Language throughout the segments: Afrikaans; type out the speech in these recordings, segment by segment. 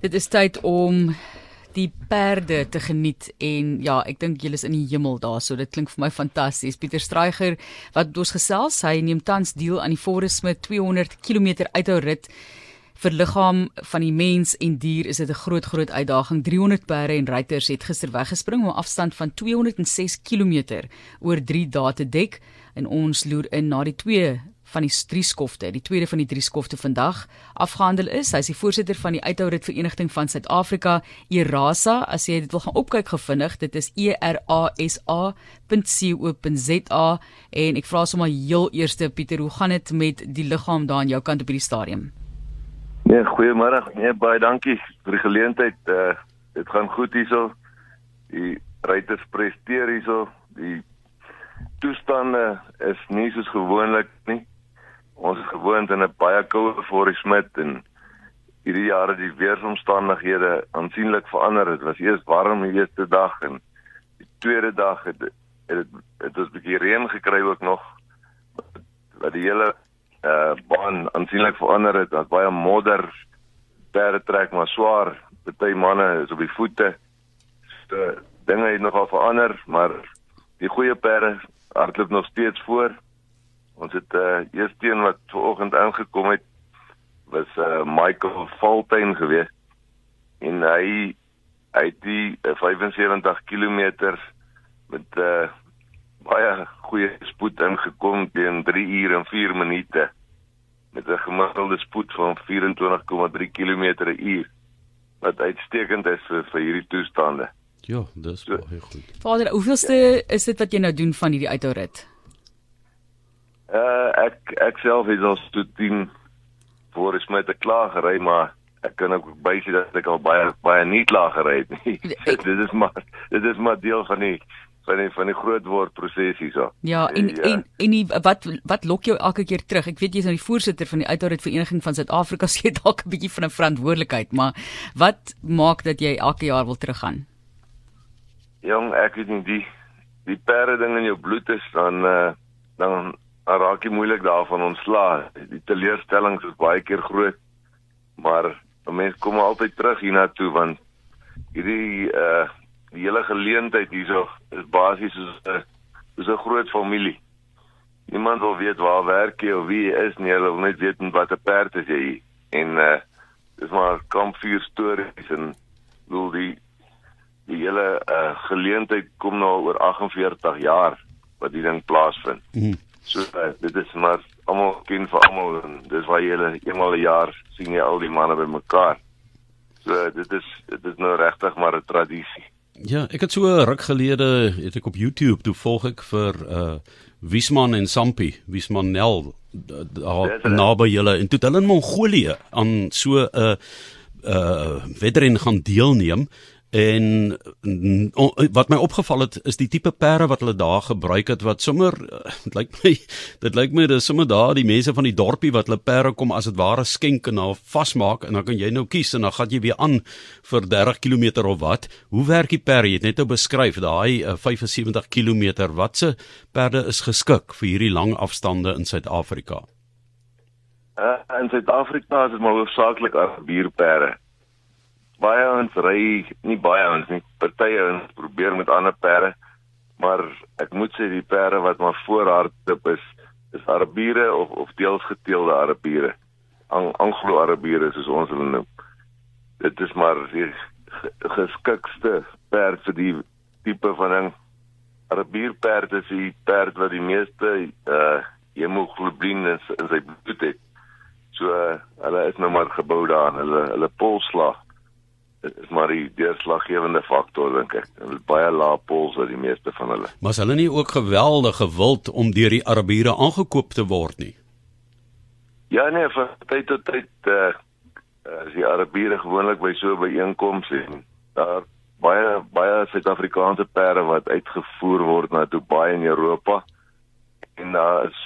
Dit is tyd om die perde te geniet en ja, ek dink julle is in die hemel daarso. Dit klink vir my fantasties. Pieter Straiger wat ons gesels, hy neem tans deel aan die Forest Smith 200 km uithou rit vir liggaam van die mens en dier is dit 'n groot groot uitdaging. 300 perde en ruiters het gister weggespring om 'n afstand van 206 km oor 3 dae te dek en ons loer in na die twee van die drie skofte, die tweede van die drie skofte vandag afgehandel is. Hy is die voorsitter van die Uithourit Vereniging van Suid-Afrika, ERASA. As jy dit wil gaan opkyk gevindig, dit is E R A S A.co.za en ek vra sommer heel eerste Pieter, hoe gaan dit met die liggaam daar aan jou kant op hierdie stadium? Nee, goeiemôre. Nee, baie dankie vir die geleentheid. Uh dit gaan goed hierso. Die ryters presteer hierso. Die toestande is nie soos gewoonlik nie ons is gewoond in 'n baie koue Smith en hierdie jare die weeromstandighede aansienlik verander. Dit was eers warm die eerste dag en die tweede dag het het dit het 'n bietjie reën gekry ook nog wat die hele uh baan aansienlik verander het. Daar's baie modder, perde trek maar swaar. Party manne is op die voete. So dinge het nogal verander, maar die goeie perde hardloop nog steeds voor. Ons het uh eerste een wat vanoggend aangekom het was uh Michael Faltuin gewees. En hy hy het die uh, 75 km met uh baie goeie spoed ingekom teen 3 ure en 4 minute met 'n gemiddelde spoed van 24,3 km per uur wat uitstekend is vir, vir hierdie toestande. Ja, dis baie goed. Vader, hoeveelste is dit wat jy nou doen van hierdie uithourit? Uh ek ek self is al toe 10 voor is met 'n klagery maar ek kan ook bysê dat ek al baie baie nie klagery het nie. dit is maar dit is maar deel van die van die van die groot word proses hierso. Ja, en ja. en en die, wat wat lok jou elke keer terug? Ek weet jy's nou die voorsitter van die Uithoud Vereniging van Suid-Afrika, so jy dalk 'n bietjie van 'n verantwoordelikheid, maar wat maak dat jy elke jaar wil teruggaan? Jong, ek weet nie die die perde ding in jou bloed is dan uh, dan dan raak jy moeilik daarvan ontslaa. Die teleurstellings is baie keer groot. Maar mense kom altyd terug hiernatoe want hierdie uh die hele geleentheid hierso is basies soos 'n soos 'n groot familie. Niemand wil weet waar werk jy of wie jy is nie, hulle wil net weet wat 'n perd is jy. En uh dis maar kampvuur stories en wil die die hele uh geleentheid kom nou oor 48 jaar wat die ding plaasvind. Mm -hmm. So uh, dit is maar almal ken vir almal en dis waar jy eenmal 'n jaar sien jy al die manne bymekaar. So uh, dit is dit is nou regtig maar 'n tradisie. Ja, ek het so ruk gelede het ek op YouTube toe volg ek vir uh Wiesman en Sampi, Wiesman Nel daar naby julle en toe hulle in Mongolië aan so 'n uh, uh wedren gaan deelneem En wat my opgeval het is die tipe perde wat hulle daar gebruik het wat sommer dit lyk my dit lyk my dis sommer daar die mense van die dorpie wat hulle perde kom as dit ware skenk en nou vasmaak en dan kan jy nou kies en dan gaan jy weer aan vir 30 km of wat. Hoe werk die perde? Jy het net nou beskryf daai 75 km watse perde is geskik vir hierdie lang afstande in Suid-Afrika. Uh, in Suid-Afrika is dit maar hoofsaaklik arbierperde baie ons ry nie baie ons nie partye ons probeer met ander perde maar ek moet sê die perde wat maar voorhardop is is arabiere of of deels geteelde arabiere. Ang, anglo-arabiere soos ons hulle noem. Dit is maar die geskikste perd vir die tipe van 'n arabierperd is die perd wat die meeste uh hemoglobien in, sy bloed het. So uh, hulle is nou maar gebou daarin hulle hulle polslag dit is maar die deurslaggewende faktor dink ek. Baie lae pols uit die meeste van hulle. Maar hulle nie ook geweldige wild om deur die Arabiere aangekoop te word nie. Ja nee, van tyd tot tyd eh uh, as die Arabiere gewoonlik by so 'n byeenkoms en daar baie baie Suid-Afrikaanse perde wat uitgevoer word na Dubai in Europa. En daar is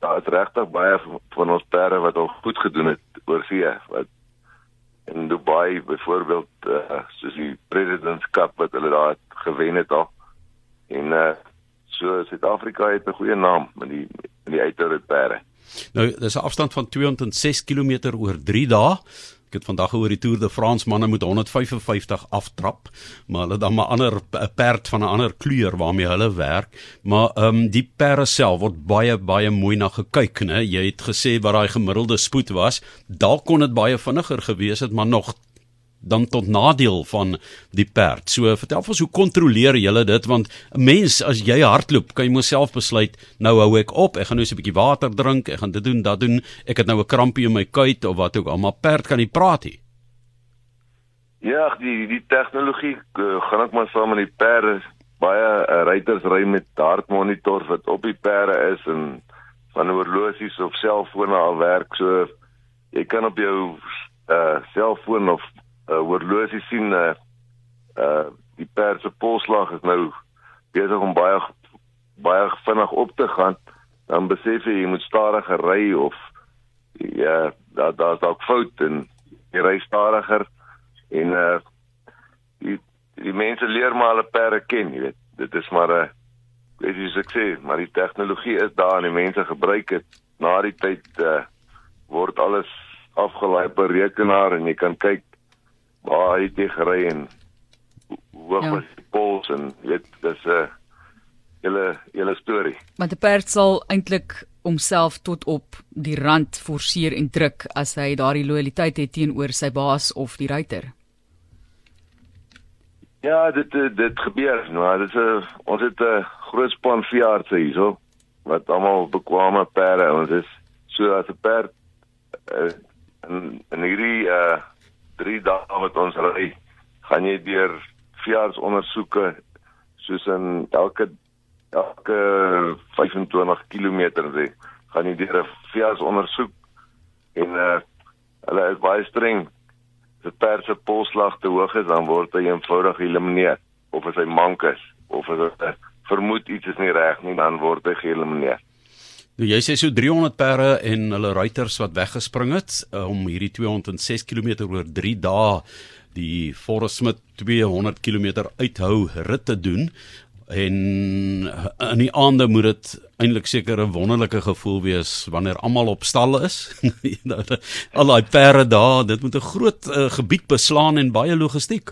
daar is regtig baie van ons perde wat al goed gedoen het oor see wat in Dubai byvoorbeeld uh, soos die President's Cup wat hulle daar gewen het al. En uh so Suid-Afrika het 'n goeie naam met die met die uiterre perde. Nou, dis 'n afstand van 206 km oor 3 dae. Ek het vandag gehoor die Tour de France manne moet 155 aftrap, maar hulle dan 'n ander 'n perd van 'n ander kleur waarmee hulle werk. Maar ehm um, die perde self word baie baie mooi na gekyk, né? Jy het gesê wat daai gemiddelde spoed was. Dalk kon dit baie vinniger gewees het, maar nog dan tot nadeel van die perd. So vertel ons hoe kontroleer julle dit want 'n mens as jy hardloop, kan jy myself besluit nou hou ek op, ek gaan nou 'n bietjie water drink, ek gaan dit doen, dat doen. Ek het nou 'n krampie in my kuit of wat ook al, maar perd kan nie praat nie. Ja, die die tegnologie uh, gaan ek maar saam met die perde baie uh, ruiters ry met hartmonitors wat op die perde is en van horlosies of selfone al werk so jy kan op jou uh selfoon of uh, horlosie sien uh uh die perd se polslag is nou besig om baie baie vinnig op te gaan. Dan besef jy jy moet stadiger ry of ja daar daar's dalk fout en jy ry stadiger en uh die die mense leer maar hulle perde ken jy weet. Dit is maar 'n weet jy sê maar die tegnologie is daar en die mense gebruik dit. Na die tyd uh word alles afgelaai per rekenaar en jy kan kyk waar hy te gery en hoe ja. was die pols en weet dis 'n uh, hele hele storie. Maar die perd sal eintlik homself tot op die rand forceer en druk as hy daardie loyaliteit het teenoor sy baas of die ruiter. Ja, dit dit gebeur. Nou, dit is 'n ons het 'n groot span veeartse hierso wat almal bekwame perde ons is so as 'n perd uh, in in hierdie uh 3 dae wat ons ry, gaan jy deur veeartsondersoeke soos in elke elke 25 km sê, gaan jy deur 'n veeartsondersoek en uh, hulle is baie streng. As 'n perd se polslag te hoog is, dan word hy eenvoudig geëlimineer of as hy mank is of as hy vermoed iets is nie reg nie, dan word hy geëlimineer. Nou jy sê so 300 perde en hulle ruiters wat weggespring het uh, om hierdie 206 km oor 3 dae die Forest Smith 200 km uithou rit te doen en in die aande moet dit eintlik seker 'n wonderlike gevoel wees wanneer almal op stal is. Al daai perde daar, dit moet 'n groot uh, gebied beslaan en baie logistiek.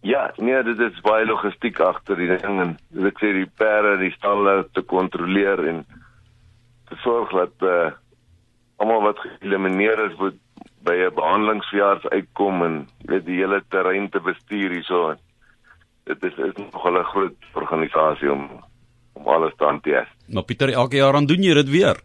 Ja, nee, dit is baie logistiek agter die ding en ek sê die perde, die stalle te kontroleer en sorg dat uh almal wat geëlimineer is word by 'n behandelingsverjaars uitkom en weet die hele terrein te bestuur hierso. Dit is is nog 'n groot organisasie om om alles te hanteer. Maar Pieter, elke jaar dan doen jy dit weer.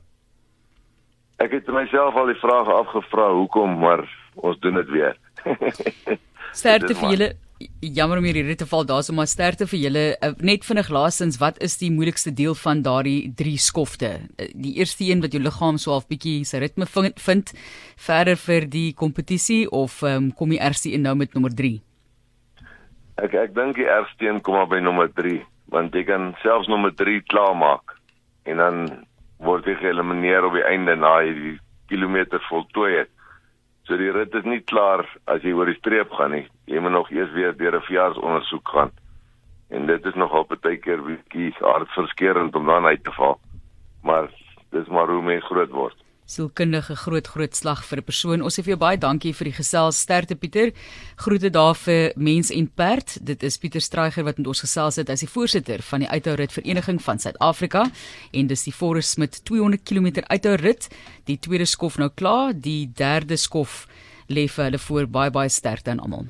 Ek het myself al die vrae afgevra hoekom, maar ons doen dit weer. Sterkte vir julle jammer om hierdie te val. Daarso maar sterkte vir julle uh, net vinnig laasens wat is die moeilikste deel van daardie drie skofte? Uh, die eerste een wat jou liggaam so half bietjie sy ritme vind, verder vir die kompetisie of um, kom jy eers in nou met nommer 3 ek ek dink die eerste een kom maar by nommer 3 want jy kan selfs nommer 3 klaarmaak en dan word jy geëlimineer op die einde na jy die kilometer voltooi het So die rit is nie klaar as jy oor die streep gaan nie. Jy moet nog eers weer deur 'n verjaarsondersoek gaan. En dit is nogal baie keer bietjie hartverskeurende om dan uit te val. Maar dis maar hoe mens groot word sielkundige groot groot slag vir 'n persoon. Ons sê vir jou baie dankie vir die gesels sterkte Pieter. Groete daar vir mens en perd. Dit is Pieter Straiger wat met ons gesels het as die voorsitter van die Uithourit Vereniging van Suid-Afrika en dis die Forest Smith 200 km uithourit. Die tweede skof nou klaar, die derde skof lê vir hulle voor baie baie sterkte aan almal.